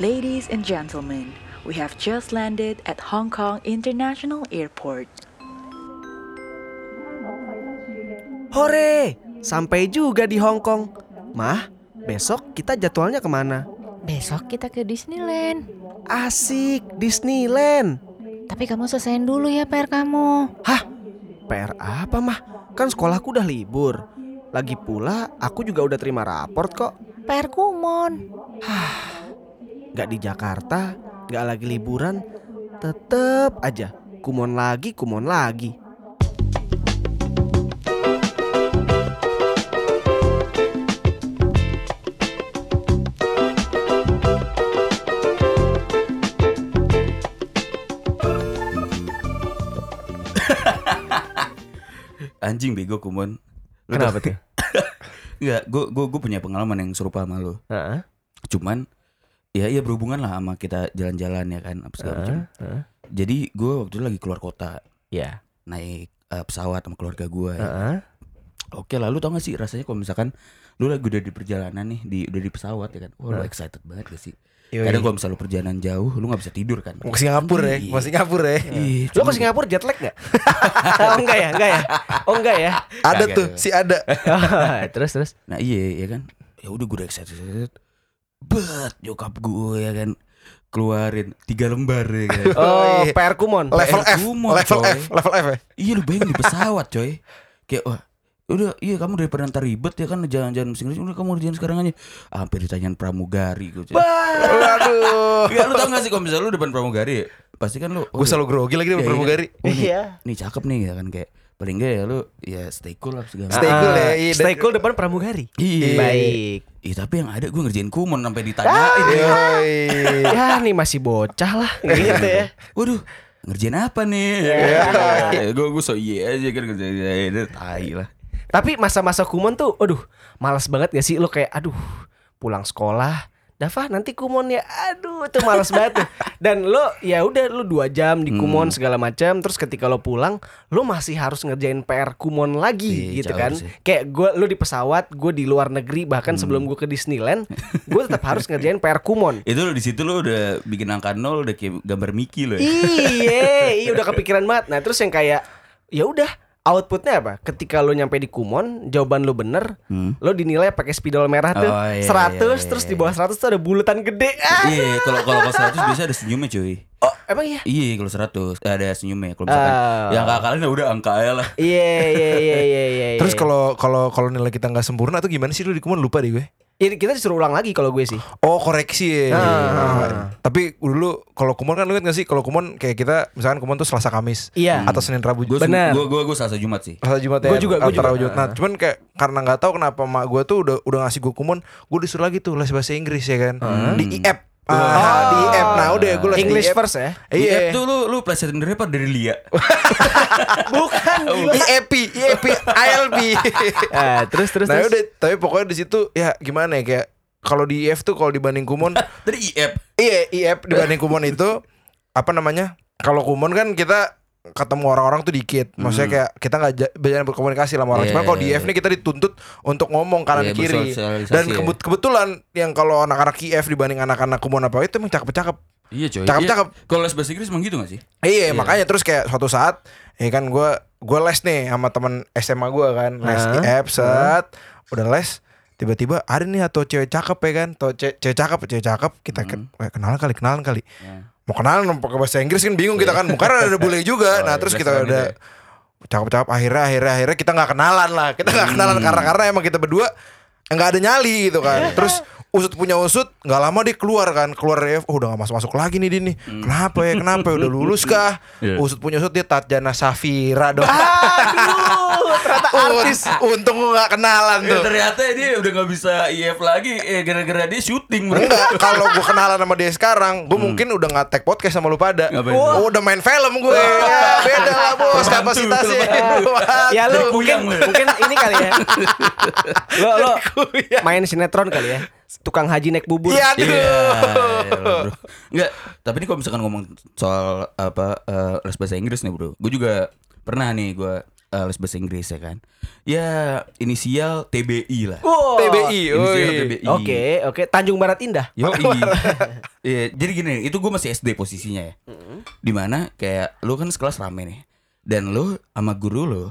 Ladies and gentlemen, we have just landed at Hong Kong International Airport. Hore, sampai juga di Hong Kong. Mah, besok kita jadwalnya ke mana? Besok kita ke Disneyland. Asik, Disneyland. Tapi kamu selesaiin dulu ya PR kamu. Hah? PR apa mah? Kan sekolahku udah libur. Lagi pula aku juga udah terima raport kok. PR Kumon. Gak di Jakarta, gak lagi liburan. Tetep aja, kumon lagi, kumon lagi. Anjing bego kumon. Lu Kenapa tuh? Enggak, gue gue punya pengalaman yang serupa sama lu. Heeh. Cuman ya iya berhubungan lah sama kita jalan-jalan ya kan apa segala macam. heeh. Jadi gue waktu itu lagi keluar kota Ya. naik eh, pesawat sama keluarga gue. ya. Heeh. Oke lah, lu tau gak sih rasanya kalau misalkan lu lagi udah di perjalanan nih, di udah di pesawat ya kan, wah lu excited banget gak sih? Yoi. Kadang kalau misalnya lu perjalanan jauh, lu gak bisa tidur kan? Mau ke Singapura ya, Iya. mau Singapura ya. Iya, cuma- ke Singapura jet lag gak? oh enggak ya, enggak ya. Oh enggak ya. Ada Kagak, tuh, kagak. si ada. terus terus. Nah iya ya kan Ya udah gue udah excited, excited. Bet nyokap gue ya kan Keluarin tiga lembar ya kan Oh, iya. PR Kumon. Level PR F, Kumon, level coy. F, level F ya. Iya lu bayangin di pesawat coy Kayak wah Udah iya kamu daripada ntar ribet ya kan Jalan-jalan mesin Udah kamu kerjain sekarang aja Hampir ditanyain pramugari gue Waduh. Ya lu tau gak sih kalau misalnya lu depan pramugari Pasti kan lu Gue selalu grogi lagi di Iya, pramugari. iya. Oh, nih, Iya. nih cakep nih ya kan kayak Paling gak ya lu Ya stay cool lah segala Stay cool ya, Ah, iya. Stay cool depan pramugari. Iya Baik. Iya tapi yang ada gue ngerjain kumon sampai Ah, ditanyain ya. Ya nih masih bocah lah gitu ya. Waduh ngerjain apa nih? Iya. gue gue so iya aja kan ngerjain ya, tai lah. Tapi masa-masa kumon tuh, aduh, malas banget gak sih lo kayak, aduh, pulang sekolah, Dava nanti kumon ya, aduh, itu malas banget tuh. Dan lo ya udah lo dua jam di kumon Hmm. segala macam, terus ketika lo pulang, lo masih harus ngerjain PR kumon lagi Iya, gitu kan. sih. Kayak gue, lo di pesawat, gue di luar negeri, bahkan Hmm. sebelum gue ke Disneyland, gue tetap harus ngerjain PR kumon. Itu lo di situ lo udah bikin angka nol udah kayak gambar Mickey lo. Ya. Iya, iya udah kepikiran banget. Nah, terus yang kayak ya udah outputnya apa? Ketika lo nyampe di Kumon, jawaban lo bener, Hmm. lo dinilai pakai spidol merah tuh Oh, iya, 100 iya, iya, terus iya. di bawah 100 tuh ada bulatan gede. Iya kalau kalau kalau seratus biasa ada senyumnya cuy. Oh, emang iya? Iya kalau seratus ada senyumnya. Kalau misalkan Ah. yang kalian udah angka aja lah. Iya, iya, iya, iya, iya. Terus iya. kalau kalau kalau nilai kita nggak sempurna tuh gimana sih lu di kumon lupa deh gue. Ini kita disuruh ulang lagi kalau gue sih. Oh koreksi ya. Ah. Ah. Tapi dulu kalau kumon kan lu ingat gak sih kalau kumon kayak kita misalkan kumon tuh Selasa Kamis Iya. atau Senin Rabu Gue Bener. gue gue gue Selasa Jumat sih. Selasa Jumat ya. Gua juga, gua antara juga. Jumat. Nah, cuman kayak karena nggak tahu kenapa mak gue tuh udah udah ngasih gue kumon, gue disuruh lagi tuh les bahasa Inggris ya kan di IF. Ah, di IF. Nah, udah gue les English di first ya. Iya. Iya. Tuh lu lu pelajaran dari apa dari Lia? Bukan. IEP, IEP, ILB. Ah, terus terus nah, terus. udah, tapi pokoknya di situ ya gimana ya kayak kalau di IF tuh kalau dibanding kumon Dari IF. Iya, IF dibanding kumon itu apa namanya? Kalau kumon kan kita ketemu orang-orang tuh dikit. Maksudnya kayak kita nggak banyak berkomunikasi lah sama orang. Iya, Cuman kalau di iya, IF nih kita dituntut untuk ngomong kanan Iya, kiri. Dan ya. kebut- kebetulan yang kalau anak-anak IF dibanding anak-anak kumon apa itu emang cakep-cakep. Iya coy. Cakep-cakep. Iya. Kalau les bahasa Inggris emang gitu gak sih? Iya, makanya terus kayak suatu saat ya kan gue gue les nih sama teman SMA gue kan les Hah? IF set udah les tiba-tiba ada nih atau cewek cakep ya kan atau ce- cewek cakep cewek cakep kita eh, kenalan kali kenalan kali Ya. Mau kenalan pakai bahasa Inggris kan bingung kita kan. Karena ada bule juga. Oh, nah iya, terus jelas kita banget udah cakep-cakep akhirnya akhirnya akhirnya kita nggak kenalan lah. Kita nggak kenalan karena karena emang kita berdua nggak ada nyali gitu kan. Terus usut punya usut nggak lama dia keluar kan keluar F, oh udah gak masuk masuk lagi nih dia nih kenapa ya kenapa ya udah lulus kah Iya. usut punya usut dia Tatjana Safira dong Aduh, ternyata artis. untung gue nggak kenalan Eh, tuh ternyata dia udah gak bisa IF lagi eh gara-gara dia syuting bro. Enggak, kalau gue kenalan sama dia sekarang, gue mungkin udah nggak tag podcast sama lu pada. Oh, udah main film gue. Ya, beda lah bos kapasitasnya. Ya lu mungkin mungkin ini kali ya. Lo lo main sinetron kali ya. Tukang haji naik bubur. Iya, Iya, aduh. iya, bro. Enggak, tapi ini kalau misalkan ngomong soal apa eh, les bahasa Inggris nih, Bro. Gue juga pernah nih gue eh, les bahasa Inggris ya kan. Ya inisial TBI lah. Wow. TBI. Inisial oi. TBI. Oke, oke. Tanjung Barat Indah. Yo Iya, jadi gini, itu gue masih SD posisinya ya. Di mana kayak lu kan sekelas rame nih. Dan lu sama guru lu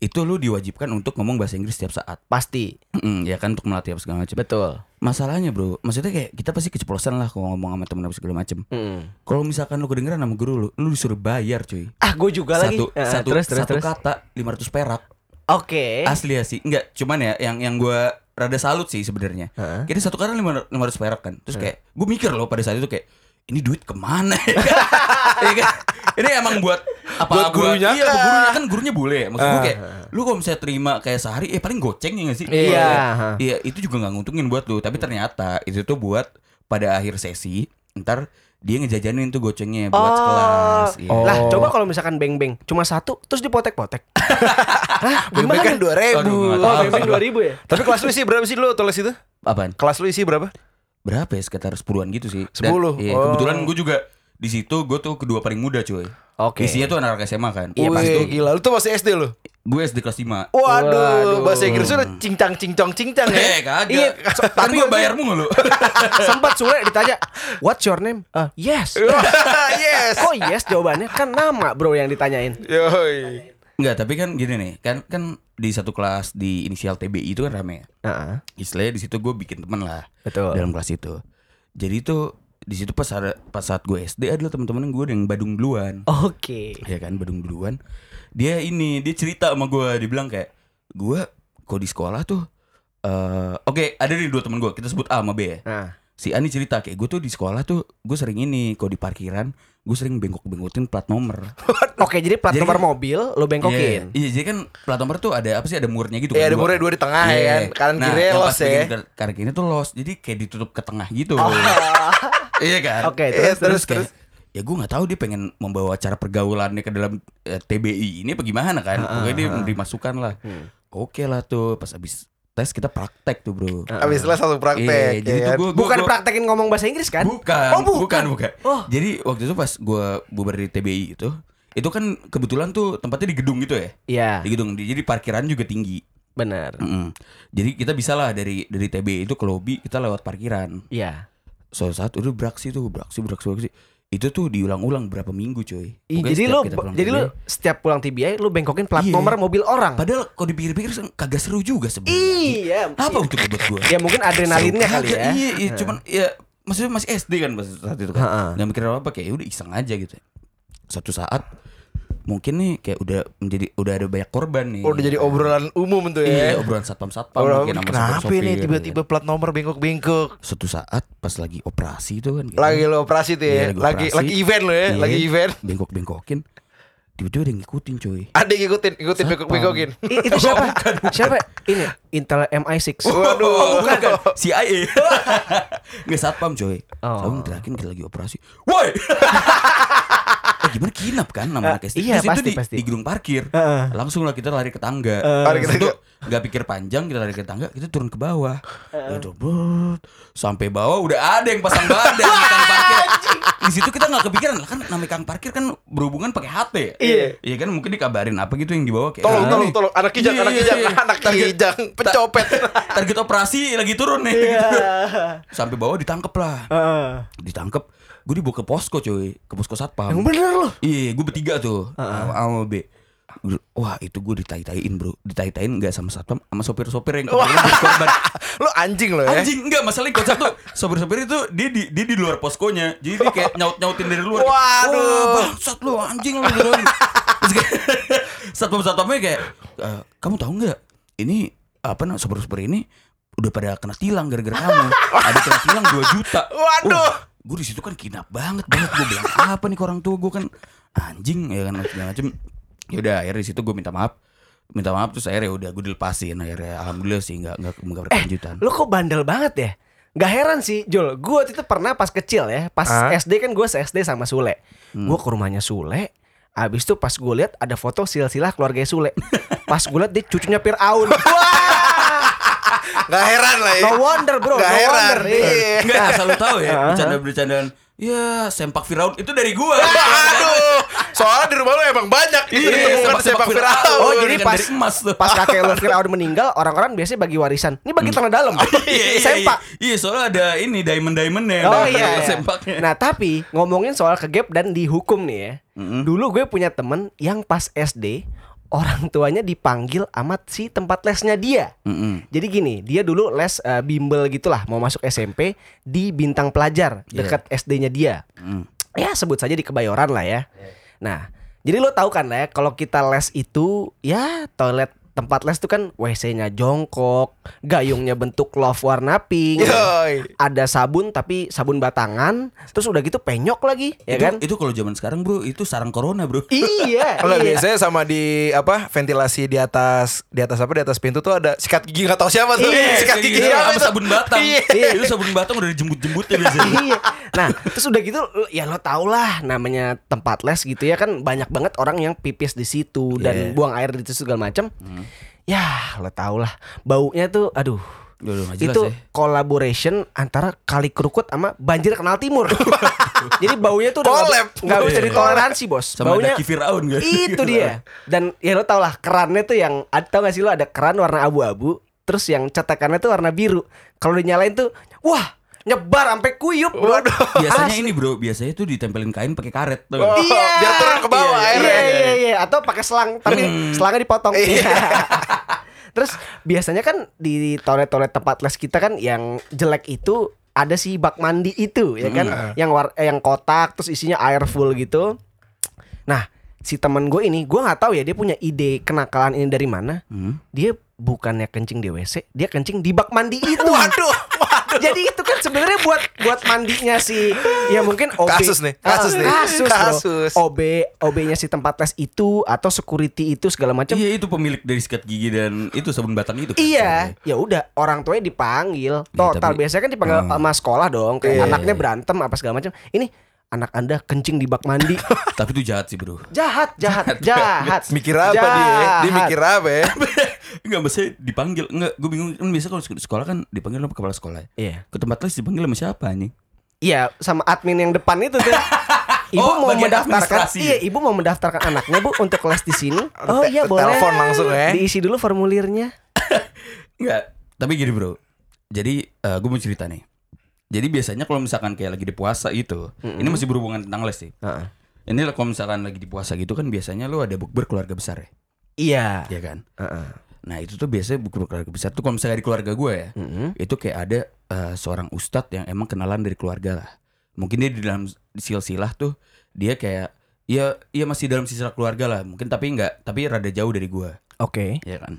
itu lu diwajibkan untuk ngomong bahasa Inggris setiap saat. Pasti. Mm, ya kan untuk melatih apa segala macam. Betul. Masalahnya bro, maksudnya kayak kita pasti keceplosan lah kalau ngomong sama temen apa segala macam. Mm. Kalau misalkan lu kedengeran sama guru lu, lu disuruh bayar cuy. Ah, gue juga lagi. Satu, Ah, satu, terus, terus, satu terus. kata 500 perak. Oke. Asli ya sih. Enggak, cuman ya yang yang gua rada salut sih sebenarnya. Heeh. Jadi satu kata 500 500 perak kan. Terus kayak gue mikir loh pada saat itu kayak ini duit ke mana ya kan? Iya kan? Ini emang buat apa Buat gurunya Iya, kah? buat gurunya kan gurunya boleh. Maksud gue Ah. kayak lu kalau misalnya terima kayak sehari eh paling goceng ya gak sih? Iya. Iya, itu juga nggak nguntungin buat lu, tapi ternyata itu tuh buat pada akhir sesi ntar dia ngejajanin tuh gocengnya buat Oh. sekelas. Iya. Lah, Oh. coba kalau misalkan beng-beng cuma satu terus dipotek-potek. Hah? Beng Gimana? kan dua ribu. Aduh, Oh, beng-beng 2000 ya? Tapi kelas lu isi berapa sih lu tulis itu? Apaan? Kelas lu isi berapa? Berapa ya sekitar sepuluhan gitu sih. 10. iya, Oh. kebetulan gue juga di situ gue tuh kedua paling muda cuy. Oke. Isinya tuh anak SMA kan. Iya pas Wih, itu gila. Lu tuh masih SD lu? gue SD kelas 5 Waduh, Waduh. bahasa Inggris udah cincang cincong cincang ya. Eh kagak. Iya, tapi gue bayar mulu. Sempat Sule ditanya, "What's your name?" "Uh, yes. yes. Kok yes jawabannya? Kan nama, Bro, yang ditanyain. Yoi. Enggak, tapi kan gini nih, kan kan di satu kelas di inisial TBI itu kan rame ya. Heeh. Istilahnya di situ gue bikin teman lah Betul. dalam kelas itu. Jadi tuh di situ pas ada pas saat gue SD adalah teman-teman gue yang badung duluan. Oke. ya kan badung duluan dia ini dia cerita sama gue dia bilang kayak gue kok di sekolah tuh eh oke ada nih dua teman gue kita sebut A sama B ya Nah, si A ini cerita kayak gue tuh di sekolah tuh gue sering ini kok di parkiran gue sering bengkok-bengkokin plat nomor Oke, jadi plat Jadi nomor mobil lo bengkokin. Iya, iya jadi kan plat nomor tuh ada apa sih ada murnya gitu Iya, kan, ada dua. murnya dua di tengah ya Iya. kan. Kanan Nah, kiri los ya. kanan kiri tuh los jadi kayak ditutup ke tengah gitu iya kan Oke, Iya, terus terus terus. kayak, ya gue nggak tahu dia pengen membawa cara pergaulannya ke dalam eh, TBI ini apa gimana kan pokoknya dia memberi masukan lah oke lah tuh pas abis tes kita praktek tuh bro Abis les langsung Iya, praktek. jadi ya tuh kan? gue Bukan praktekin ngomong bahasa Inggris kan? bukan, Oh, bukan. bukan bukan Oh. jadi waktu itu pas gue bubar di TBI itu itu kan kebetulan tuh tempatnya di gedung gitu ya Iya, di gedung di- jadi parkiran juga tinggi benar. Mm-mm. jadi kita bisa lah dari dari TBI itu ke lobby kita lewat parkiran Iya. suatu saat udah beraksi tuh beraksi beraksi beraksi itu tuh diulang-ulang berapa minggu cuy Ih, Pokoknya jadi lo jadi lo setiap pulang TBI lo bengkokin plat Iya. nomor mobil orang. padahal kalau dipikir-pikir kagak seru juga sebenarnya Iya. apa untuk buat gue Ya mungkin adrenalinnya kali ya. iya, iya cuman ya maksudnya masih SD kan pas saat itu kan nggak mikir apa apa kayak "Ya udah iseng aja gitu satu saat mungkin nih kayak udah menjadi udah ada banyak korban nih Udah jadi obrolan umum tuh iya ya. obrolan satpam satpam Obrolan, mungkin sama kenapa ini gitu tiba-tiba plat nomor bengkok-bengkok? suatu saat pas lagi operasi itu kan gitu. Lagi lo operasi tuh Iya, ya. lagi Lagi operasi. lagi event lo ya, Iya, lagi event. bengkok-bengkokin tiba-tiba ada yang ngikutin coy Ada yang ngikutin, ngikutin Satpam. bengkok-bengkokin. Itu siapa? siapa? Ini Intel MI6. Waduh. Oh, bukan, bukan. CIA Nggak satpam coy Oh. Tahu terakhir kita lagi operasi Woi gimana kinap kan nama anak SD iya, Terus itu di, pasti. di gedung parkir Heeh. Langsung lah kita lari ke tangga Lari ke tangga. Gak pikir panjang kita lari ke tangga Kita turun ke bawah Gitu, brut. Sampai bawah udah ada yang pasang badan di kang parkir Di situ kita gak kepikiran lah kan namanya kang parkir kan berhubungan pakai HT ya Iya. Iya kan mungkin dikabarin apa gitu yang di bawah kayak Tolong, "Ah, tolong, nih." tolong. Anak kijang, Iya, anak iya, kijang, iya. anak Target- kijang, pencopet. target operasi lagi turun nih Iya. gitu. sampai bawah ditangkep lah ditangkep gue dibawa ke posko coy ke posko satpam. Yang bener lo. iya gue bertiga tuh. Sama sama B. Wah itu gue ditai-taiin bro. Ditai-taiin gak sama satpam Sama sopir-sopir yang korban. Lo anjing lo ya. Anjing enggak masalahnya konsep tuh. Sopir-sopir itu dia di, dia di luar poskonya. Jadi dia kayak nyaut-nyautin dari luar. Waduh. Wah bangsat lu anjing lu gitu. Satpam-satpamnya kayak "Eh, Kamu tahu nggak? Ini apa namanya sopir-sopir ini Udah pada kena tilang gara-gara kamu. Ada kena tilang 2 juta. Waduh. Gue di situ kan kinap banget banget. Gue bilang apa nih ke orang tua gue kan Anjing ya kan macam-macam ya udah akhirnya di situ gue minta maaf. Minta maaf terus akhirnya udah gue dilepasin. Akhirnya alhamdulillah sih nggak nggak nggak berkelanjutan. Lo kok bandel banget ya? Gak heran sih Jul. Gue waktu itu pernah pas kecil ya Pas Ah. SD kan gue se-SD sama Sule. Gue ke rumahnya Sule Abis itu pas gue lihat ada foto silsilah keluarga Sule. Pas gue lihat dia cucunya Fir'aun. Wah Gak heran lah ya. No wonder bro Gak No heran. wonder iya. Iya. Enggak asal lu tahu ya bercanda-bercandaan Ya, sempak Firaun itu dari gua. Aduh, soalnya di rumah lu emang banyak itu Iya, ditemukan sepak Firaun. Oh, jadi Kan pas emas tuh. pas kakek lo Firaun meninggal, orang-orang biasanya bagi warisan. Ini bagi tanah dalam. Iya, iya, Sempak. Iya, iya, soalnya ada ini diamond-diamondnya. Oh Ada iya, iya. Sempaknya. Nah tapi ngomongin soal kegap dan dihukum nih ya. Mm-mm. Dulu gue punya temen yang pas SD orang tuanya dipanggil amat si tempat lesnya dia. Mm-mm. Jadi gini, dia dulu les eh, bimbel gitulah, mau masuk SMP di Bintang Pelajar Iya. dekat SD-nya dia. Mm. Ya sebut saja di Kebayoran lah ya. Nah, jadi lo tahu kan lah ya, kalau kita les itu ya toilet tempat les itu kan WC-nya jongkok, gayungnya bentuk love warna pink. Yoi. ada sabun tapi sabun batangan terus udah gitu penyok lagi ya itu, kan Itu kalau zaman sekarang, Bro, itu sarang corona, Bro. iya Enggak iya. biasanya sama di apa ventilasi di atas di atas apa di atas pintu tuh ada sikat gigi nggak tahu siapa tuh Iya, sikat Kayak gigi gitu, siapa sama sabun batang. Iya. Itu sabun batang udah dijemput-jemputnya biasanya. iya nah terus udah gitu ya lo tau lah namanya tempat les gitu ya kan banyak banget orang yang pipis di situ dan Iya. buang air di situ segala macam ya lo tau lah baunya tuh aduh itu ya. collaboration antara kali kerukut sama banjir kanal timur jadi baunya tuh udah nggak- bisa ditoleransi bos Sama baunya Daki Firaun kan. Itu dia. Dan ya lo tau lah kerannya tuh yang tau gak sih lo ada keran warna abu-abu, terus yang cetakannya tuh warna biru. Kalau dinyalain tuh, wah nyebar sampai kuyup. Bro. Biasanya Asli. ini, Bro, biasanya itu ditempelin kain pakai karet. Tuh. Oh, biar turun ke bawah iya, airnya. Iya, iya, iya. Atau pakai selang, tapi selangnya dipotong. Terus biasanya kan di toilet-toilet tempat les kita kan yang jelek itu ada si bak mandi itu ya kan, yang war eh, yang kotak terus isinya air full gitu. Nah, si teman gue ini, gue nggak tahu ya dia punya ide kenakalan ini dari mana. Hmm. Dia bukannya kencing di WC, dia kencing di bak mandi itu. Waduh, waduh. Jadi itu kan sebenarnya buat buat mandinya si ya mungkin OB Kasus nih, kasus Ah, nih. kasus, bro. Kasus. OB OB-nya si tempat tes itu atau security itu segala macam. Iya, itu pemilik dari sikat gigi dan itu sabun batang itu. kan. Iya, ya udah orang tuanya dipanggil. Total tapi- biasanya kan dipanggil Hmm. sama sekolah dong, kayak Iya. anaknya berantem apa segala macam. Ini anak Anda kencing di bak mandi. Tapi itu jahat sih, Bro. jahat, jahat, jahat. Mikir apa dia? Dia Jahat. mikir apa ya? Enggak, maksudnya dipanggil. Enggak, gue bingung. Kan biasa kalau di sekolah kan dipanggil sama kepala sekolah. ya. Iya. Ke tempat les dipanggil sama siapa nih? Iya, sama admin yang depan itu tuh. Ibu Oh, mau mendaftarkan, iya, ibu mau mendaftarkan anaknya bu untuk les di sini. Oh iya boleh. Telepon langsung ya. Diisi dulu formulirnya. Enggak. Tapi gini, Bro. Jadi eh, gue mau cerita nih. Jadi biasanya kalau misalkan kayak lagi di puasa gitu, ini masih berhubungan tentang les sih. Heeh. Ini lah kalau misalkan lagi di puasa gitu kan biasanya lo ada bukber keluarga besar ya, Iya. ya kan? Heeh. Nah itu tuh biasanya bukber keluarga besar tuh kalau misalnya di keluarga gue ya, Mm-mm. itu kayak ada eh, seorang ustadz yang emang kenalan dari keluarga lah. Mungkin dia di dalam silsilah tuh dia kayak ya ya masih dalam silsilah keluarga lah. Mungkin tapi enggak, tapi rada jauh dari gue, Oke. ya kan?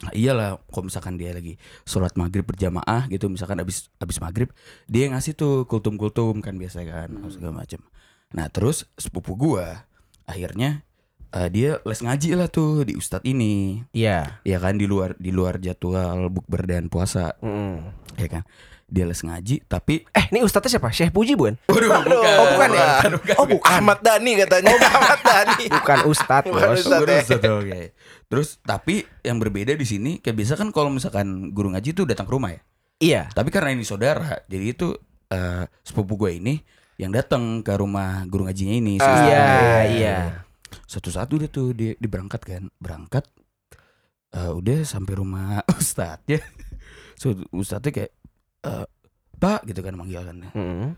Nah, iyalah, kalau misalkan dia lagi sholat maghrib berjamaah gitu, misalkan abis abis maghrib, dia yang ngasih tuh kultum-kultum kan biasa kan, segala macam. Nah terus sepupu gua akhirnya eh, dia les ngaji lah tuh di ustadz ini, Iya. ya kan di luar di luar jadwal bukber dan puasa, Mm. ya kan? Dia les ngaji tapi Eh, ini ustadznya siapa? Syekh Puji bukan? Waduh, bukan. Oh, bukan ya? Oh, bukan. Ahmad Dhani katanya. Ahmad Dhani. Bukan ustadz, Bukan bos. ustadz. Guru Ustadz, oke. Terus tapi yang berbeda di sini kayak biasa kan kalau misalkan guru ngaji tuh datang ke rumah ya. Iya. Tapi karena ini saudara, jadi itu eh, sepupu gue ini yang datang ke rumah guru ngajinya ini. ustadz Iya, iya. Satu-satu dia tuh dia, dia berangkat kan, berangkat. eh, udah sampai rumah ustadz ya. So, ustadznya kayak eh, Pak gitu kan manggil kan. Mm.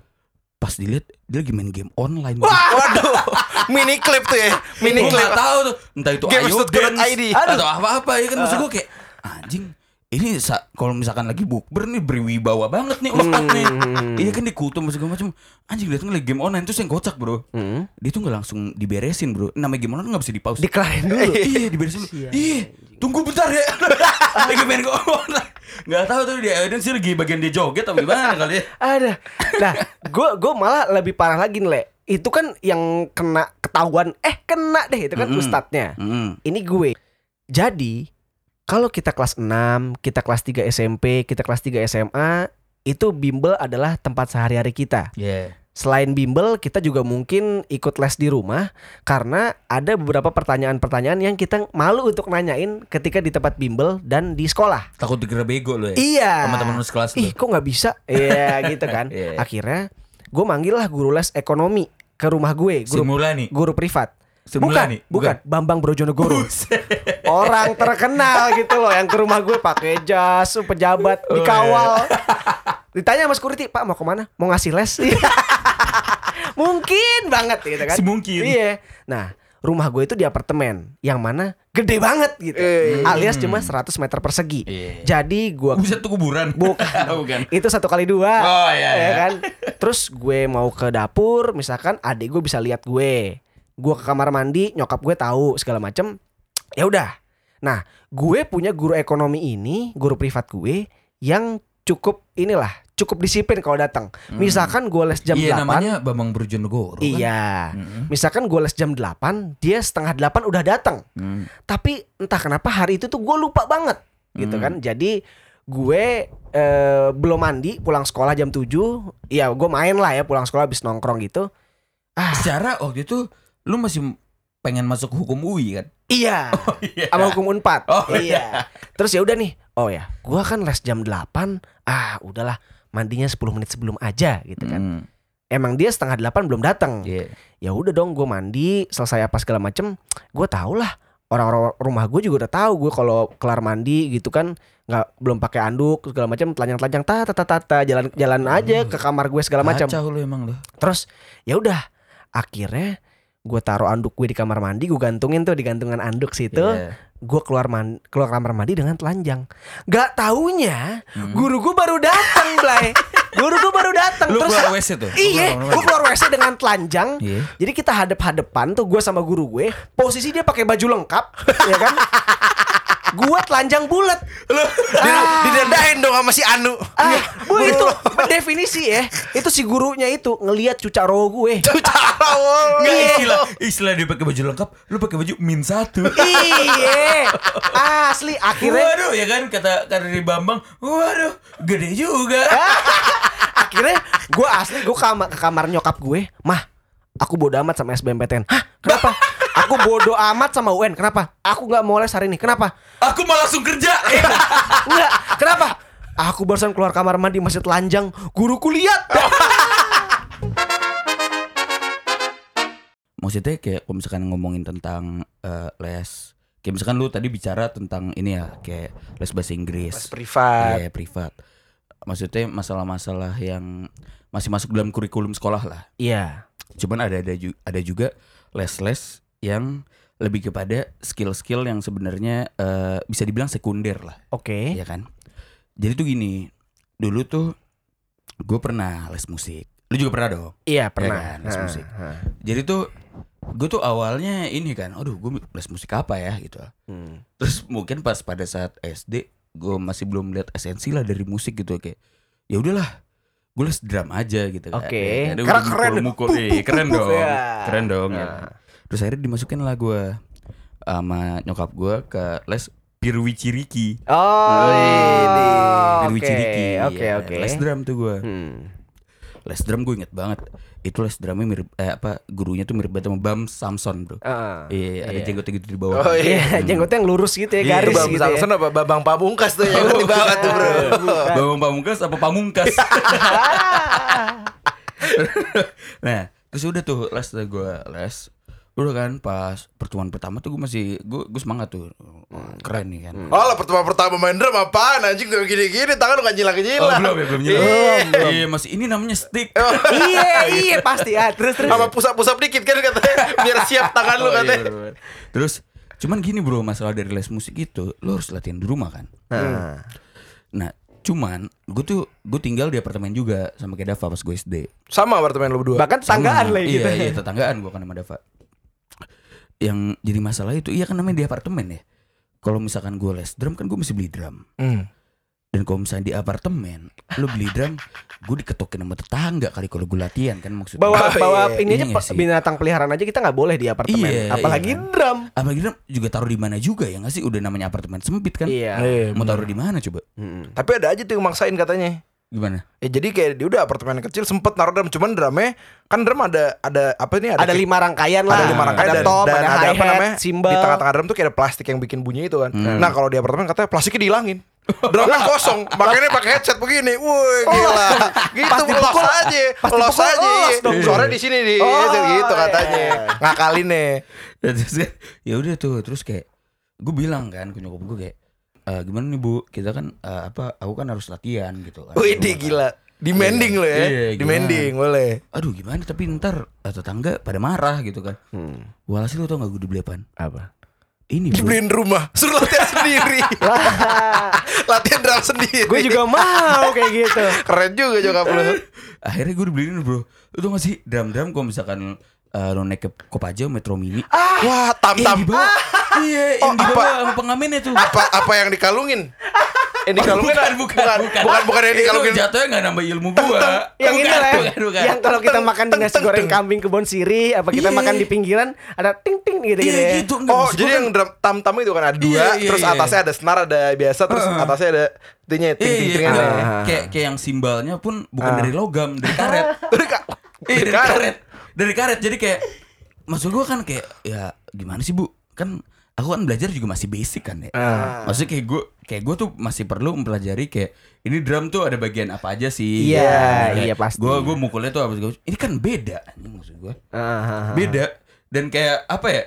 Pas dilihat dia lagi main game online. Waduh, mini clip tuh ya. Mini clip. tahu tuh entah itu Game ayo dance ID. atau apa-apa ya kan maksud gue kayak anjing ini sa- kalau misalkan lagi bukber nih berwibawa banget nih ustadz nih Hmm. iya kan dikutum segala macam anjing datang lagi game online terus yang kocak bro Mm. dia tuh nggak langsung diberesin bro namanya game online nggak bisa di pause Dikelarin dulu. iya diberesin dulu iya tunggu bentar ya lagi main game online nggak tahu tuh dia dan sih lagi bagian dia joget atau gimana kali ya Ada. Nah, gue gue malah lebih parah lagi nih, Le. Itu kan yang kena ketahuan, eh kena deh itu kan Mm-mm. ustadznya. Mm. Ini gue. Jadi, kalau kita kelas 6, kita kelas 3 SMP, kita kelas 3 SMA, itu bimbel adalah tempat sehari-hari kita. yeah Selain bimbel, kita juga mungkin ikut les di rumah karena ada beberapa pertanyaan-pertanyaan yang kita malu untuk nanyain ketika di tempat bimbel dan di sekolah. takut dikira bego lo ya Iya. sama teman lu sekelas Ih, kok nggak bisa? Iya, gitu kan. Iya. Akhirnya gue manggil lah guru les ekonomi ke rumah gue, guru Simulani. guru privat. Simulani, bukan, bukan, bukan. Bambang Brojonegoro. Orang terkenal gitu loh yang ke rumah gue pakai jas, pejabat Oh, dikawal. iya. Ditanya sama security, "Pak, mau ke mana? Mau ngasih les?" Mungkin banget gitu kan. Si mungkin. Iya. Nah, rumah gue itu di apartemen yang mana gede banget gitu. Alias cuma 100 meter persegi. Iya. Jadi gue Buset tuh kuburan. Bukan. Bukan. itu satu kali dua Oh, iya, ya iya. kan terus gue mau ke dapur misalkan adik gue bisa lihat gue gue ke kamar mandi nyokap gue tahu segala macem ya udah nah gue punya guru ekonomi ini guru privat gue yang cukup inilah cukup disiplin kalau datang misalkan gue les jam Iya 8 namanya Bambang Brojonegoro. kan? Iya, Mm-mm. misalkan gue les jam 8, dia setengah 8 udah datang. Hmm. Tapi entah kenapa hari itu tuh gue lupa banget gitu Hmm. kan. Jadi gue eh, belum mandi pulang sekolah jam 7 Ya gue main lah ya pulang sekolah habis nongkrong gitu Ah Secara waktu itu lu masih pengen masuk hukum UI kan? Iya. Iya. Sama hukum unpad. Oh, Iya. Terus ya udah nih. Oh ya gue kan les jam 8 Ah udahlah. Mandinya 10 menit sebelum aja gitu kan. Hmm. Emang dia setengah 8 belum datang. Iya. ya udah dong gue mandi selesai apa segala macem. Gue tau lah orang-orang rumah gue juga udah tahu gue kalau kelar mandi gitu kan. Nggak belum pakai anduk segala macam telanjang-telanjang ta ta ta ta, ta, jalan jalan aja ke kamar gue segala macam Kacau lu emang lu. terus ya udah. Akhirnya gue taruh anduk gue di kamar mandi gue gantungin tuh di gantungan anduk situ Iya. gue keluar man keluar kamar mandi dengan telanjang nggak taunya Hmm. guru gue baru datang Blay guru gue baru datang terus keluar WC tuh? Iya, gue keluar WC dengan telanjang. Iya. Jadi kita hadap-hadapan tuh gue sama guru gue. Posisi dia pakai baju lengkap, ya kan? Gue telanjang bulat. Ah. Didandain dong sama si Anu. Ah, bu itu definisi ya. Itu si gurunya itu ngelihat cuca roh gue. Nggak Iya. istilah istilah dia pakai baju lengkap, lu pakai baju min satu. Iya, asli akhirnya Waduh ya kan kata kata di Bambang, waduh gede juga. akhirnya gue asli gue kamar ke kamar nyokap gue mah aku bodo amat sama SBMPTN hah kenapa aku bodo amat sama UN kenapa aku nggak mau les hari ini kenapa Aku mau langsung kerja. Enggak, kenapa? Aku barusan keluar kamar mandi masih telanjang, guruku lihat. Maksudnya kayak kalau misalkan ngomongin tentang eh, les, kayak misalkan lu tadi bicara tentang ini ya, kayak les bahasa Inggris. privat. Iya, privat. Maksudnya masalah-masalah yang masih masuk dalam kurikulum sekolah lah. Iya. Cuman ada ada juga les-les yang lebih kepada skill-skill yang sebenarnya eh, bisa dibilang sekunder lah, Oke. ya kan? Jadi tuh gini, dulu tuh gue pernah les musik. Lu juga pernah dong. Iya, pernah. pernah. kan, les Ha, musik. ha. Jadi tuh gue tuh awalnya ini kan, aduh gue les musik apa ya gitu. Hmm. Terus mungkin pas pada saat SD gue masih belum lihat esensi lah dari musik gitu kayak ya udahlah gue les drum aja gitu kan. Oke. Ya, Karena keren. mukul-mukul. Puk, Iya, puk, keren dong. ya. Keren dong ya. Terus akhirnya dimasukin lah gue sama nyokap gue ke les Pirwi Ciriki. Oh, ini. Pirwi Oke, Ciriki. Oke, ya. oke. Les drum tuh gue. Hmm. Les drum gue inget banget. Itu les drumnya mirip eh, apa gurunya tuh mirip banget sama Bam Samson, Bro. Ah. Iya, ada Iya. jenggotnya gitu di bawah. Oh, Iya, jenggotnya yang lurus gitu ya, Iya, garis Bang gitu ya. Samson apa Babang Pamungkas tuh yang di bawah tuh bro. Bambang Pamungkas apa Pamungkas? nah, terus udah tuh les gue les. Udah kan pas pertemuan pertama tuh gue masih gue gue semangat tuh. Wah, Keren nih kan. Oh lah pertama pertama main drum apaan anjing udah gini-gini tangan lu gak Oh, nyilang-nyilang. belum ya, belum nyilang. Iya, masih ini namanya stick. iya, iya pasti ya. Terus terus. Sama pusap-pusap dikit kan katanya biar siap tangan lu Oh, iya, katanya. Terus cuman gini bro masalah dari les musik itu lo harus latihan di rumah kan. Nah. Nah cuman gue tuh gue tinggal di apartemen juga sama kayak Dava pas gue SD. Sama apartemen lu berdua. Bahkan tanggaan Sama. lah gitu. Iya, iya tetanggaan gua kan sama Dava. Yang jadi masalah itu iya kan namanya di apartemen ya. Kalau misalkan gue les drum kan gue mesti beli drum. Hmm. Dan kalau misalnya di apartemen lu beli drum, gue diketokin sama tetangga kali kalau gue latihan kan maksudnya. Bawa Oh, bawa iya. ini aja Iya sih. binatang peliharaan aja kita nggak boleh di apartemen. Iya, Apalagi iya kan. drum. Apalagi drum juga taruh di mana juga ya nggak sih? Udah namanya apartemen sempit kan. Iya. Iya, Mau taruh di mana coba? Mm-mm. Tapi ada aja tuh yang maksain katanya. Gimana? Ya jadi kayak dia udah apartemen kecil sempet naruh drum cuman drumnya kan drum ada ada apa ini Ada lima rangkaian lah. ada lima rangkaian ada dan, tom, dan ada, ada apa namanya cymbal. di tengah-tengah drum tuh kayak ada plastik yang bikin bunyi itu kan. Hmm. Nah kalau di apartemen katanya plastiknya dihilangin. Drumnya kosong, makanya pakai headset begini. Woi, gila. Gitu Pas los dipukul- aja. pas Los aja. los dong. Suara di sini di Oh, gitu iya, katanya. Ngakalin nih. Ya udah tuh terus kayak gue bilang kan ke nyokap gue kayak "Eh, gimana nih bu kita kan eh, apa aku kan harus latihan gitu kan Wih, gila. Demanding lo ya. Iya, Demanding boleh. aduh gimana tapi ntar eh, tetangga pada marah gitu kan walhasil lu tau gak gue dibeli apaan Apa? ini bro Dibeliin rumah, suruh latihan sendiri. latihan drum sendiri. Gue juga mau kayak gitu. Keren juga nyokap lu. akhirnya gue dibeliin bro lu tau gak sih drum drum kalau misalkan eh, lo naik ke Kopaja Metro Mini Wah, tam-tam. yang dibawa iya yang Oh, dibawa apa? sama pengamennya tuh Apa apa yang dikalungin? Yang dikalungin bukan, bukan, bukan, bukan, bukan yang Itu dikalungin. jatuhnya gak nambah ilmu gua. yang ini Bukan, lah ya. bukan, bukan. Yang kalau kita makan di nasi Teng, goreng teng. kambing kebon siri, apa kita Iya. makan di pinggiran ada ting ting gitu gitu Iya ya. gitu enggak Oh, maksud jadi yang drum tam-tam itu kan ada dua, Iya, terus atasnya ada senar, ada biasa, terus atasnya ada Iya, ting ting tingan iya. ya. kayak kayak yang simbalnya pun bukan dari logam, dari karet. Iya, dari Karet. Dari karet. Jadi kayak maksud gua kan kayak ya gimana sih, Bu? Kan aku kan belajar juga masih basic kan ya. Maksudnya kayak gua kayak gua tuh masih perlu mempelajari kayak ini drum tuh ada bagian apa aja sih. Iya, Kayak iya, pasti. Gua gua mukulnya tuh apa Ini kan beda anjing maksud gua. Ah, ah, ah. beda dan kayak apa ya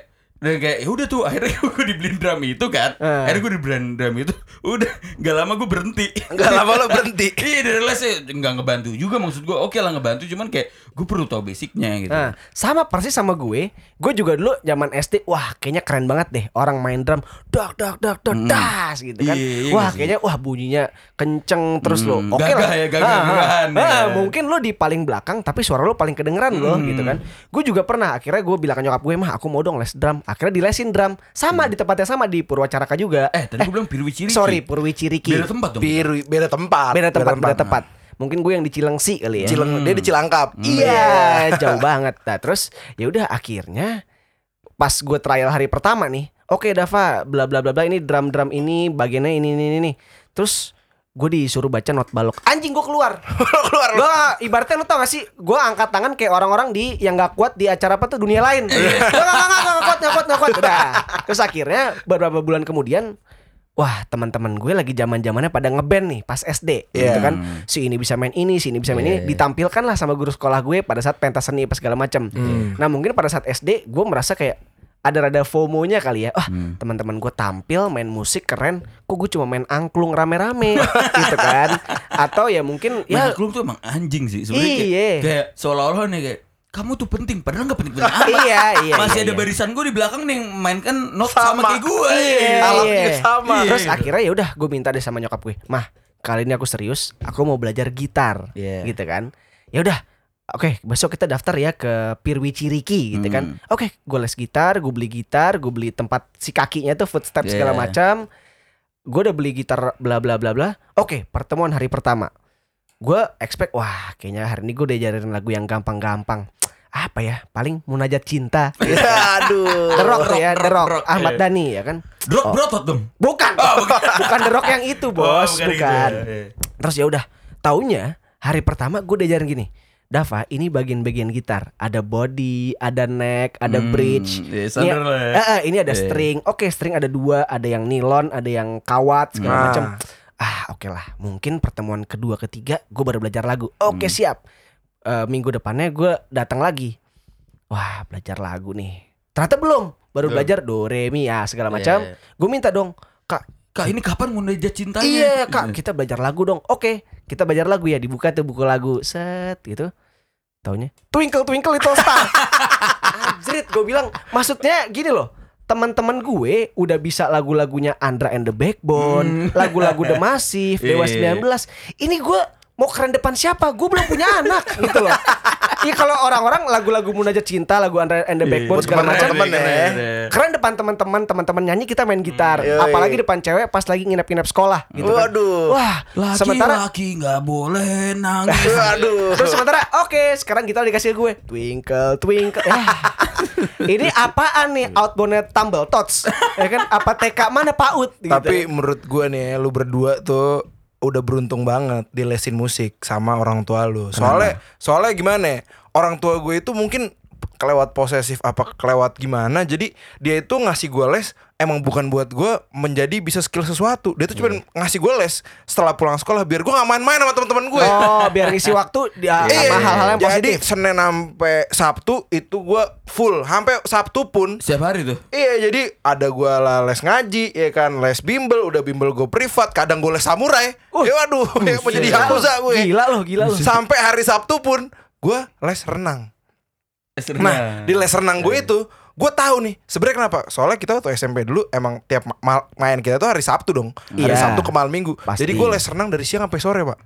dan kayak ya udah tuh akhirnya gue dibeliin drum itu kan Eh. akhirnya gue dibeliin drum itu udah nggak lama gue berhenti Nggak lama lo berhenti. iya dari lesnya nggak ngebantu juga maksud gue oke lah ngebantu cuman kayak gue perlu tahu basicnya gitu Nah, sama persis sama gue. Gue juga dulu zaman SD, wah kayaknya keren banget deh orang main drum, dak dak dak dak das gitu kan. Iya, iya wah kayaknya wah bunyinya kenceng terus lo. Hmm, Oke gagah lah. ya, gagah Ah, ah. gagahan ya. Ah, mungkin lo di paling belakang tapi suara lo paling kedengeran lo Hmm. gitu kan. Gue juga pernah akhirnya gue bilang ke nyokap gue, "Mah, aku mau dong les drum." Akhirnya dilesin drum. Sama di tempatnya sama di Purwacaraka juga. Hmm. eh tadi gue bilang Pirwi Ciriki Sorry, Purwiciriki. beda tempat dong Biru beda tempat. Beda tempat, beda tempat. Mungkin gue yang di Cilengsi kali ya. Cileng, dia di Cilangkap. Iya, jauh banget. Nah, terus ya udah akhirnya pas gue trial hari pertama nih, oke Dava, bla bla bla bla ini drum-drum ini bagiannya ini ini ini. ini. Terus gue disuruh baca not balok. Anjing gue keluar. Keluar lo. Gue ibaratnya lu tau gak sih Gue angkat tangan kayak orang-orang di Yang gak kuat di acara apa tuh dunia lain Gue gak, gak, gak, gak, gak kuat, gak kuat, kuat Udah. Terus akhirnya beberapa bulan kemudian Wah teman-teman gue lagi zaman zamannya pada ngeband nih pas SD gitu Iya. kan. Si ini bisa main ini si ini bisa main ini. Ditampilkan lah sama guru sekolah gue pada saat pentas seni apa segala macam nah mungkin pada saat SD gue merasa kayak ada rada FOMO-nya kali ya. Wah teman-teman gue tampil main musik keren kok gue cuma main angklung rame-rame gitu kan. Atau ya mungkin ya ya klub tuh emang anjing sih sebenarnya kayak, Iya. kayak seolah-olah nih kayak kamu tuh penting padahal nggak penting-penting amat iya iya masih iya, ada iya. barisan gue di belakang nih mainkan not sama, Sama. kayak gue Iya, Alatnya iya. sama. Terus Iya. akhirnya ya udah gue minta deh sama nyokap gue, mah kali ini aku serius, aku mau belajar gitar, Iya. gitu kan. Ya udah, oke besok kita daftar ya ke Pirwi Ciriki, gitu kan. Hmm. Oke, gue les gitar, gue beli gitar, gue beli tempat si kakinya tuh footstep segala Iya. macam. Gue udah beli gitar bla bla bla bla. Oke, pertemuan hari pertama. Gue expect wah kayaknya hari ini gue udah ajarin lagu yang gampang-gampang. Apa ya? Paling munajat cinta. Ya, aduh. The Rock tuh ya, The rock, Rock, Ahmad iya. Dhani ya kan. drop Oh. berotot dong Bukan. bukan. The Rock yang itu, Bos. Oh, bukan. gitu ya. Iya. Terus ya udah, taunya hari pertama gue diajarin gini. Dava, ini bagian-bagian gitar. Ada body, ada neck, ada Hmm, bridge. iya, Ini- ya. Ini ada Iya. string. Oke, string ada dua, ada yang nilon, ada yang kawat segala Nah. macam. Ah, oke lah. Mungkin pertemuan kedua ketiga gue baru belajar lagu. Oke, Hmm. siap. Eh, minggu depannya gue datang lagi. Wah, belajar lagu nih. Ternyata belum. Baru Belum. belajar do re mi ya segala Iya, macam. iya. Gue minta dong, Kak, Kak ini kapan mau nejat cintanya? Iya kak kita belajar lagu dong Oke kita belajar lagu ya Dibuka tuh buku lagu Set gitu Taunya Twinkle Twinkle Little Star Anjrit gue bilang Maksudnya gini loh Teman-teman gue udah bisa lagu-lagunya Andra and the Backbone, lagu-lagu The Massive, Dewa Iya. 19. Ini gue mau keren depan siapa? Gue belum punya anak gitu loh. Iya kalau orang-orang lagu-lagu Munajat Cinta, lagu Andra and the Backbone Buat segala macam teman-teman ya. keren depan teman-teman teman-teman nyanyi kita main gitar Yoi. apalagi depan cewek pas lagi nginep-nginep sekolah gitu kan Waduh. wah sementara Laki-laki nggak boleh nangis. Waduh. terus sementara oke sekarang gitar dikasih gue twinkle twinkle ya. ini apaan nih outboundnya tumble tots ya kan apa TK mana PAUD gitu. Tapi menurut gua nih lu berdua tuh udah beruntung banget dilesin musik sama orang tua lu. Soalnya soalnya gimana? ya, Orang tua gue itu mungkin kelewat posesif apa kelewat gimana jadi dia itu ngasih gue les emang bukan buat gue menjadi bisa skill sesuatu. Dia tuh cuma ngasih gue les setelah pulang sekolah biar gue nggak main-main sama teman-teman gue Oh, biar ngisi waktu dia Iya, sama hal-hal yang jadi positif. Senin sampai Sabtu itu gue full. Sampai Sabtu pun Setiap hari tuh. Iya jadi ada gua lah les ngaji ya kan les bimbel udah bimbel gue privat kadang gue les samurai. Ya waduh ya mau jadi yakuza gue Gila loh, gila loh. sampai hari Sabtu pun gue les renang nah di les renang gue itu gue tahu nih sebenarnya kenapa soalnya kita waktu SMP dulu emang tiap ma- ma- main kita tuh hari Sabtu dong hari Iya. Sabtu ke malam minggu Pasti. jadi gue les renang dari siang sampai sore pak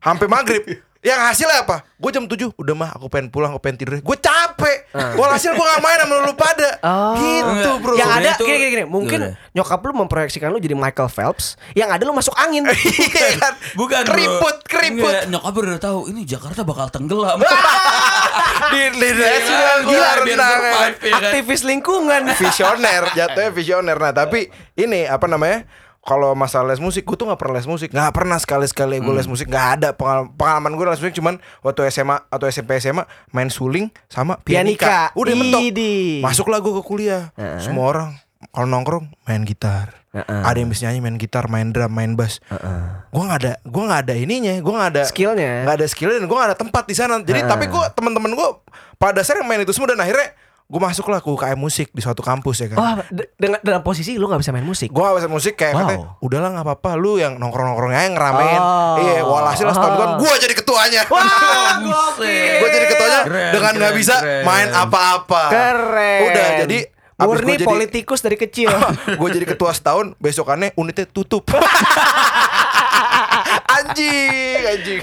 sampai maghrib yang hasilnya apa? Gue jam 7 Udah mah aku pengen pulang Aku pengen tidur Gue capek Walhasil gue gak main sama lu pada Oh. Gitu bro Yang ada Sebenarnya tuh- gini, gini, gini. Mungkin Gimana? nyokap lu memproyeksikan lu jadi Michael Phelps, yang ada lu masuk angin. Iya kan? Bukan bro. Keriput Keriput nyokap udah tahu ini Jakarta bakal tenggelam. Di di Iya, gila renang ya. ya kan? Aktivis lingkungan. Visioner Jatuhnya visioner Nah tapi Ini apa namanya kalau masalah les musik, gue tuh gak pernah les musik Gak pernah sekali-sekali gue les musik Gak ada pengalaman, pengalaman gue les musik Cuman waktu SMA atau SMP SMA Main suling sama pianika, Pianika. Udah mentok. Masuklah gue ke kuliah Semua orang Kalau nongkrong main gitar Heeh. Ada yang bisa nyanyi main gitar, main drum, main bass Gue gak ada Gue gak ada ininya Gue gak ada Skillnya. Gak ada skill dan gue gak ada tempat di sana Jadi Heeh. tapi gue teman-teman gue Pada dasarnya main itu semua Dan akhirnya Gue masuklah ke UKM musik Di suatu kampus ya kan de- dengan dalam posisi lu gak bisa main musik. Gue gak bisa musik kayak Wow. katanya Udahlah gak apa-apa Lu yang nongkrong-nongkrong aja yang ngeramein Oh. Iya walhasil setahun kan Gue jadi ketuanya Wah. Gue jadi ketuanya Keren, Dengan gak keren, bisa keren. main apa-apa Keren. Udah jadi Murni jadi- politikus dari kecil. Gue jadi ketua setahun Besokannya unitnya tutup Anjing Anjing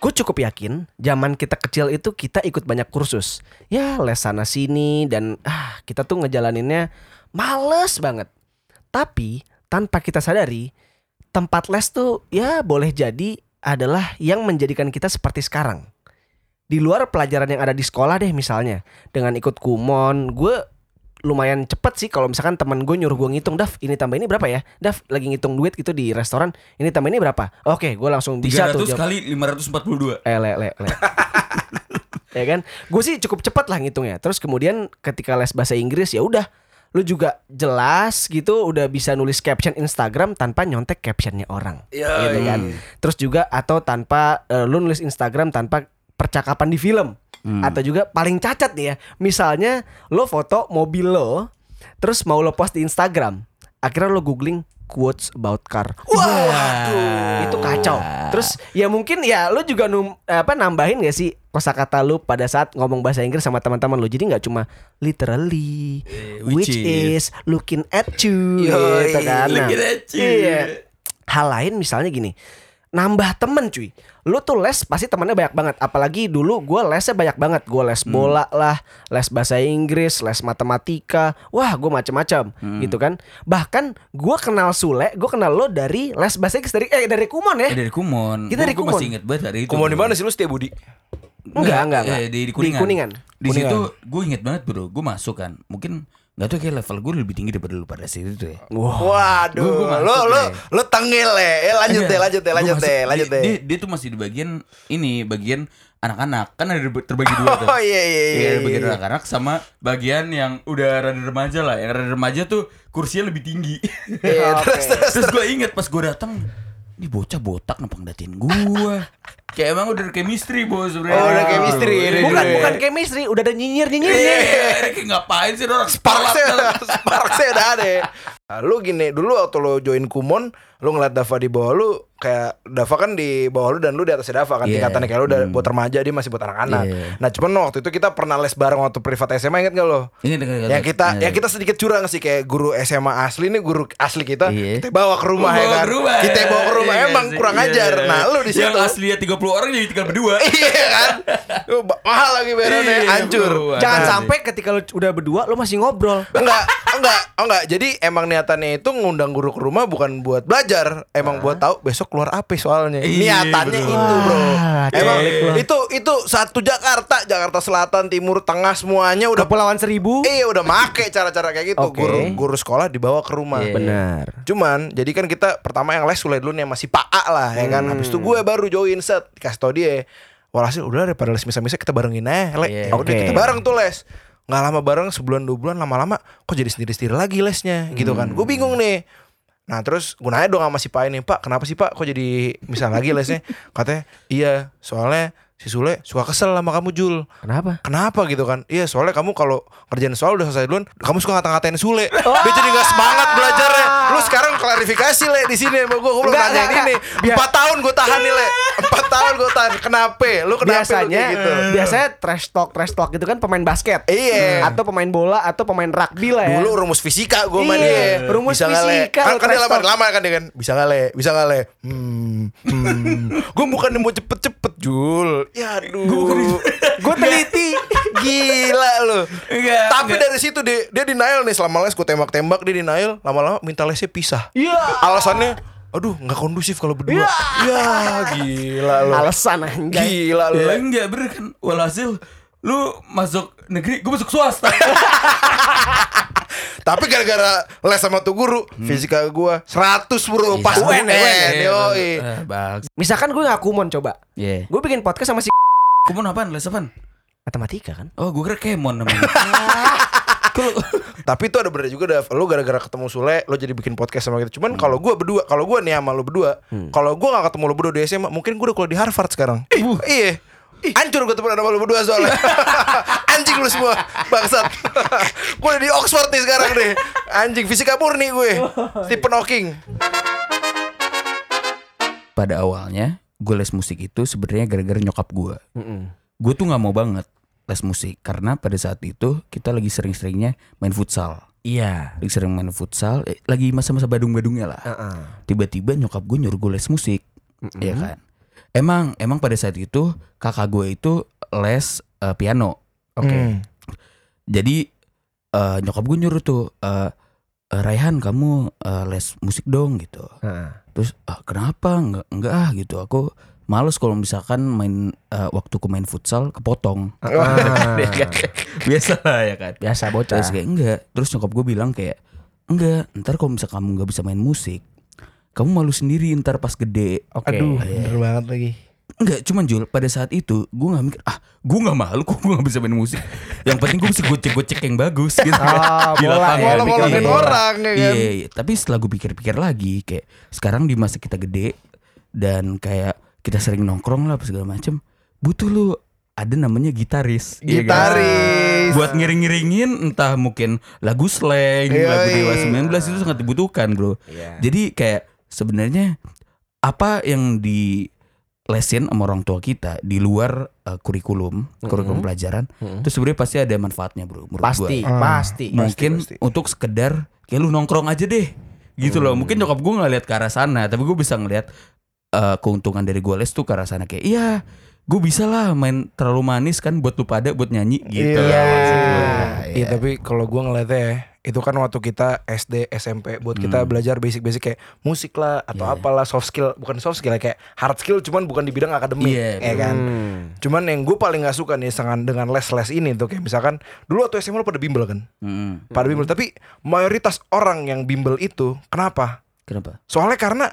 Gue cukup yakin zaman kita kecil itu kita ikut banyak kursus. Ya les sana sini dan ah kita tuh ngejalaninnya males banget. Tapi tanpa kita sadari tempat les tuh ya boleh jadi adalah yang menjadikan kita seperti sekarang. Di luar pelajaran yang ada di sekolah deh misalnya dengan ikut kumon, gue lumayan cepet sih kalau misalkan teman gue nyuruh gue ngitung Daf ini tambah ini berapa ya Daf lagi ngitung duit gitu di restoran ini tambah ini berapa oke gue langsung bisa tuh 300 jawab. kali 542. Eh, le, le, le. ya kan? Gue sih cukup cepat lah ngitungnya. Terus kemudian ketika les bahasa Inggris ya udah lu juga jelas gitu udah bisa nulis caption Instagram tanpa nyontek captionnya orang. gitu kan. Terus juga atau tanpa eh, lu nulis Instagram tanpa percakapan di film. Atau juga paling cacat nih ya. Misalnya lo foto mobil lo terus mau lo post di Instagram. Akhirnya lo googling quotes about car. Wah, itu kacau. Terus ya mungkin ya lu juga num, apa nambahin gak sih kosakata lu pada saat ngomong bahasa Inggris sama teman-teman lu. Jadi nggak cuma literally, which, which is, looking at you, Yoi, gitu kan. Nah, looking at you. Iya. Hal lain misalnya gini, nambah temen cuy. Lu tuh les pasti temennya banyak banget. Apalagi dulu gue lesnya banyak banget. Gue les bola lah, les bahasa Inggris, les matematika. Wah gue macem-macem gitu kan. Bahkan gue kenal Sule, gue kenal lo dari les bahasa Inggris dari eh dari Kumon ya. Eh, dari Kumon. Kita dari Kumon. masih inget banget hari itu. Kumon di mana sih lu setia Budi? Enggak, enggak, enggak. Eh, di, di Di Kuningan. Kuningan. Di Kuningan. situ gue inget banget bro. Gue masuk kan. Mungkin nggak tahu kayak level gue lebih tinggi daripada lu pada situ tuh ya. Waduh, Gua- gua lu lu lu tengil ya. Eh lanjut Iya. deh, lanjut deh, lanjut deh, lanjut dia, deh. Dia, dia tuh masih di bagian ini, bagian anak-anak. Kan ada terbagi dua tuh. Oh iya iya iya. Iya, bagian iya. anak-anak sama bagian yang udah rada remaja lah. Yang rada remaja tuh kursinya lebih tinggi. Iya, terus terus Terus gue inget pas gue datang, ini bocah botak numpang datin gue. Kayak emang udah ada chemistry bos sebenarnya. Oh, udah chemistry, Iya, udah- Bukan Iya. bukan chemistry, udah ada nyinyir Iya, nyinyirnya. ini kayak ngapain sih orang Sparksnya, Sparksnya udah ada. Nah, lu gini dulu waktu lu join Kumon, lu ngeliat Dava di bawah lu kayak Dava kan di bawah lu dan lu di atasnya Dava kan Iya. tingkatannya kayak lu udah buat remaja dia masih buat anak-anak. Iya. Nah cuman waktu itu kita pernah les bareng waktu privat SMA inget gak lo? Ingat, ingat, ingat. Yang kita yang kita sedikit curang sih kayak guru SMA asli nih guru asli kita Iya. kita bawa ke rumah ya kan. ke rumah, kita ya. bawa ke rumah Iya emang kurang Iya. ajar. Nah, lu di situ. Yang aslinya 30 orang jadi tinggal berdua. iya kan? Lu mahal lagi bayarnya, Iya, hancur. Jangan Nah, sampai ketika lu udah berdua lu masih ngobrol. enggak, enggak, oh enggak. Jadi emang niatannya itu ngundang guru ke rumah bukan buat belajar, emang buat tahu besok keluar apa soalnya. Iya, Niatannya betul. itu, Bro. Wah, Emang celik itu itu satu Jakarta, Jakarta Selatan, Timur, Tengah semuanya udah Kepulauan Seribu. Iya udah make cara-cara kayak gitu. Oke. Guru guru sekolah dibawa ke rumah. Iya. Benar. Cuman jadi kan kita pertama yang les Sule dulu nih masih Pak A lah ya kan. Habis itu gue baru join set dikasih tau dia. walhasil udah daripada les misa-misa kita barengin aja. Le Iya. Ya udah Oke. kita bareng tuh les. Nggak lama bareng sebulan dua bulan lama-lama kok jadi sendiri-sendiri lagi lesnya gitu kan. Gue bingung nih. Nah terus gue nanya dong sama si Pak ini Pak kenapa sih Pak kok jadi misal lagi lesnya? Katanya iya soalnya si Sule suka kesel sama kamu Jul. Kenapa? Kenapa? gitu kan. Iya soalnya kamu kalau ngerjain soal udah selesai duluan Kamu suka ngata-ngatain Sule. Dia jadi gak semangat belajarnya. Lu sekarang klarifikasi Le di sini sama gue Gue belum nanyain ini. Empat tahun gue tahan nih Le Empat tahun gue tahan Kenapa Lu kenapa lu biasanya kayak gitu. biasanya trash talk trash talk gitu kan pemain basket. Iya. atau pemain bola atau pemain rugby lah ya. Dulu rumus fisika gue sama Iya, dia. rumus Bisa fisika, Kan, lu kan dia trash lama, talk. lama kan dia kan. Bisa gak le? Bisa gak le? Hmm, hmm. Gue bukan mau cepet-cepet Jul. Ya aduh. Gue teliti. Gila lu. Enggak, Tapi enggak. dari situ dia, dia denial nih. Selama les gue tembak-tembak Dia denial. Lama-lama minta lesnya pisah. Iya. Alasannya Aduh nggak kondusif kalau berdua. Ya gila lu. Alasan anjay. Gila lu. Ya enggak bener kan? Walhasil Lu masuk negeri Gue masuk swasta. Tapi gara-gara les sama tuh guru Fisika gue 100 bro Pas Iya. UN Yoi. Eh, Bagus. Misalkan gue nggak kumon coba. Iya. Gue bikin podcast sama si Kumon apaan? Les apaan? matematika kan? Oh gue kira Kemon namanya Tapi itu ada bener juga Dav. Lu gara-gara ketemu Sule Lu jadi bikin podcast sama kita. Cuman kalau gue berdua Kalau gue nih sama lu berdua Kalau gue gak ketemu lu berdua di SMA Mungkin gue udah kuliah di Harvard sekarang. Iya. Hancur gue temen sama lu berdua soalnya. Anjing lu semua Bangsat. Gue udah di Oxford nih sekarang nih. Anjing fisika murni gue. Stephen Hawking. Pada awalnya gue les musik itu sebenarnya gara-gara nyokap gue. Gue tuh nggak mau banget les musik karena pada saat itu kita lagi sering-seringnya main futsal. iya Lagi sering main futsal, eh, lagi masa-masa badung-badungnya lah. Tiba-tiba nyokap gue nyuruh gue les musik, ya kan. Emang emang pada saat itu kakak gue itu les eh, piano. oke Hmm. Jadi eh, nyokap gue nyuruh tuh eh, Raihan kamu eh, les musik dong gitu. Heeh. Terus ah, kenapa enggak enggak ah gitu. Aku males kalau misalkan main eh, waktu ku main futsal kepotong. Ah. Biasa lah ya kan. biasa bocah Terus kayak enggak. Terus nyokap gue bilang kayak enggak. Ntar kalau misal kamu nggak bisa main musik, kamu malu sendiri ntar pas gede. oke Aduh Iya. bener banget lagi Enggak, cuman Jul pada saat itu gue nggak mikir ah gue nggak malu kok gue nggak bisa main musik. Yang penting gue bisa gocek-gocek yang bagus gitu. Ah, Di bola lapangan. ya, ngolongin bola. orang ya kan Iya, iya. tapi setelah gue pikir-pikir lagi kayak sekarang di masa kita gede dan kayak kita sering nongkrong lah apa segala macem butuh lu ada namanya gitaris. Iya kan? Gitaris Buat ngiring-ngiringin entah mungkin lagu slang, Iya, lagu Dewa iya. 19 itu sangat dibutuhkan, Bro. Iya. Jadi kayak sebenarnya apa yang di lesin sama orang tua kita di luar uh, kurikulum, kurikulum pelajaran, itu sebenarnya pasti ada manfaatnya, Bro. menurut gua pasti Ah. pasti mungkin pasti. untuk sekedar kayak lu nongkrong aja deh gitu loh mungkin nyokap gue ngeliat ke arah sana tapi gue bisa ngeliat eh, keuntungan dari gue les tuh ke arah sana kayak iya gue bisa lah main terlalu manis kan buat lu pada buat nyanyi gitu Iya. gua. Iya tapi kalau gua ngeliatnya ya itu kan waktu kita SD SMP buat kita belajar basic-basic kayak musik lah atau Iya. apalah soft skill bukan soft skill ya, kayak hard skill cuman bukan di bidang akademik Iya, ya kan. Hmm. Cuman yang gue paling nggak suka nih dengan dengan les-les ini tuh kayak misalkan dulu waktu SMA lu pada bimbel kan, Mm-mm. pada bimbel tapi mayoritas orang yang bimbel itu kenapa? kenapa Soalnya karena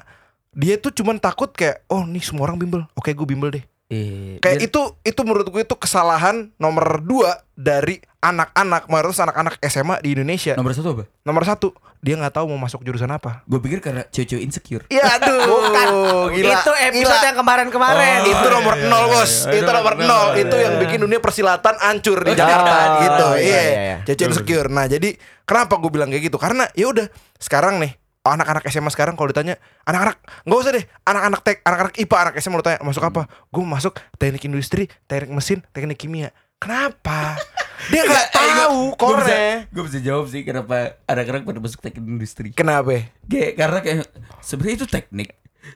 dia tuh cuman takut kayak oh nih semua orang bimbel, oke gue bimbel deh. eh, Kayak biar- itu itu menurut gue itu kesalahan nomor dua dari anak-anak mayoritas anak-anak SMA di Indonesia. nomor satu apa Nomor satu dia nggak tahu mau masuk jurusan apa. gue pikir karena cewek-cewek insecure Iya aduh, gila. itu episode gila. yang kemarin-kemarin Oh, itu nomor iya, nol iya, bos, iya. itu Itu nomor nol, itu iya, yang iya. bikin dunia persilatan hancur di Jakarta Oh, gitu, iya, iya. iya, iya. Cece insecure. Nah jadi kenapa gue bilang kayak gitu? Karena ya udah sekarang nih anak-anak SMA sekarang kalau ditanya anak-anak nggak usah deh. Anak-anak tek anak-anak IPA anak SMA lu tanya masuk apa? Gue masuk teknik industri teknik mesin teknik kimia. Kenapa? Dia nggak tahu gue bisa, core gue bisa jawab sih kenapa anak-anak pada masuk teknik industri. Kenapa? Kayak karena kayak sebenarnya itu teknik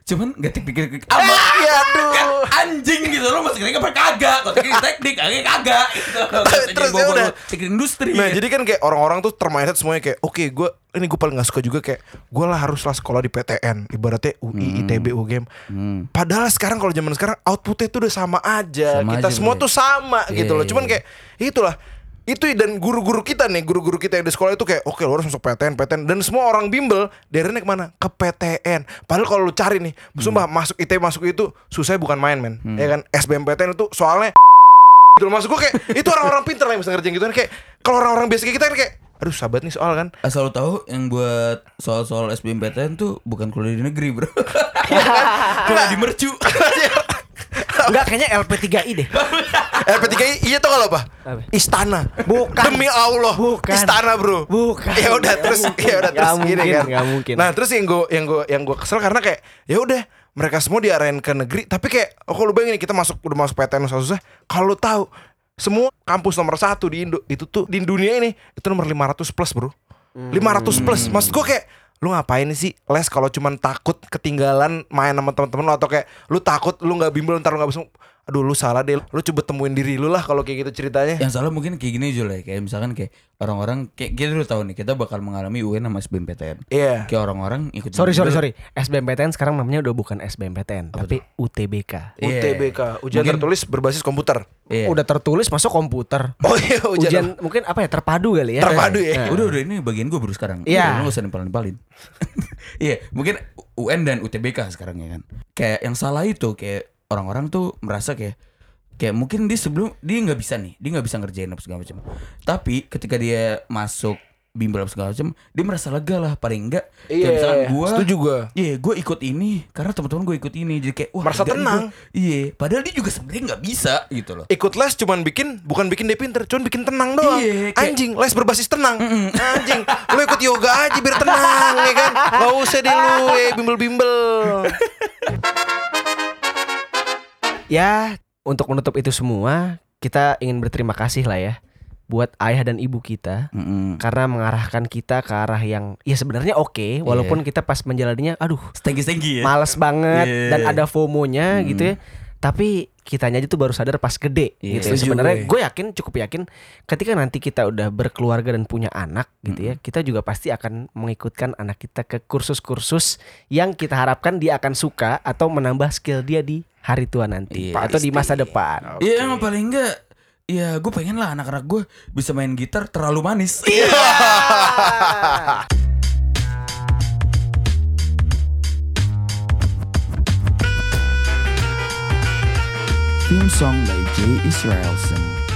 cuman gak teknik teknik amat ya aduh. Kan anjing gitu. Lo teknik apa kagak. Kalau teknik teknik kagak kagak. Gitu. Terus ya udah. teknik industri. Nah jadi kan kayak orang-orang tuh termindset semuanya kayak Oke gue ini gue paling gak suka juga kayak Gue lah haruslah sekolah di PTN Ibaratnya UI, ITB, UGM Hmm. Padahal sekarang kalau zaman sekarang outputnya tuh udah sama aja. Sama Kita aja, semua tuh sama gitu Iya, loh Cuman iya. kayak itulah itu dan guru-guru kita nih guru-guru kita yang di sekolah itu kayak oke lo harus masuk PTN PTN dan semua orang bimbel daerahnya ke mana? Ke PTN padahal kalau lu cari nih sumpah masuk IT masuk itu susah bukan main men. Ya kan? SBMPTN itu soalnya gitu loh. maksud gue kayak itu orang-orang pinter lah yang bisa ngerjain gitu kan. Kayak kalau orang-orang biasa kayak kita kan kayak aduh sahabat nih soal kan. Asal lu tahu yang buat soal-soal SBMPTN tuh bukan kuliah di negeri, Bro. kuliah di mercu. Enggak kayaknya LP3I deh. LP3I iya tuh kalau apa? Istana. Bukan. Demi Allah. Bukan. Istana, Bro. Bukan. Ya udah terus ya udah terus gini mungkin, kan. mungkin. Nah, terus yang gue yang gue yang gue kesel karena kayak ya udah mereka semua diarahin ke negeri tapi kayak oh kalau lu bayangin kita masuk udah masuk PTN susah-susah kalau tahu semua kampus nomor satu di Indo itu tuh di dunia ini itu nomor 500 plus bro 500 plus maksud gue kayak lu ngapain sih les kalau cuman takut ketinggalan main sama teman-teman lu? Atau kayak lu takut lu nggak bimbel ntar lu nggak bisa aduh lu salah deh lu coba temuin diri lu lah kalau kayak gitu ceritanya Yang salah mungkin kayak gini Jul ya Kayak misalkan kayak orang-orang Kayak kita udah tahu nih Kita bakal mengalami UN sama SBMPTN Iya. Kayak orang-orang ikut Sorry sorry sorry. SBMPTN sekarang namanya udah bukan SBMPTN, tapi UTBK. Iya. UTBK ujian Mungkin- tertulis berbasis komputer Iya. Udah tertulis masuk komputer. oh iya ujian, Ujian mungkin apa ya terpadu kali ya. terpadu ya Udah udah ini bagian gue baru sekarang Iya. Udah, Lu gak usah nempel-nempelin Iya mungkin UN dan UTBK sekarang ya kan Kayak yang salah itu Kayak orang-orang tuh merasa kayak Kayak mungkin dia sebelum Dia nggak bisa nih Dia nggak bisa ngerjain apa segala macam. Tapi ketika dia masuk bimbel apa segala macam Dia merasa lega lah Paling enggak Iya, Kayak misalkan gue setuju gua. Iya gue ikut ini Karena teman-teman gue ikut ini Jadi kayak Wah Merasa tenang. Iya Padahal dia juga sebenarnya nggak bisa gitu loh. Ikut les cuman bikin bukan bikin dia pinter cuman bikin tenang doang. Iya, kayak- anjing les berbasis tenang. Anjing lu ikut yoga aja biar tenang ya kan? Gak usah deh lu eh bimbel-bimbel Ya, untuk menutup itu semua, kita ingin berterima kasih lah ya buat ayah dan ibu kita Mm-mm. karena mengarahkan kita ke arah yang ya sebenarnya oke walaupun kita pas menjalaninya aduh Stenggi-stenggi ya males banget Iya. dan ada FOMO-nya gitu ya. Tapi kitanya aja tuh baru sadar pas gede Iya. gitu. ya. Sebenarnya gue. gue yakin cukup yakin ketika nanti kita udah berkeluarga dan punya anak gitu ya, kita juga pasti akan mengikutkan anak kita ke kursus-kursus yang kita harapkan dia akan suka atau menambah skill dia di hari tua nanti Iya. atau di masa depan. Iya emang paling enggak Ya gue pengen lah anak-anak gue bisa main gitar terlalu manis Theme song by Jay Israelson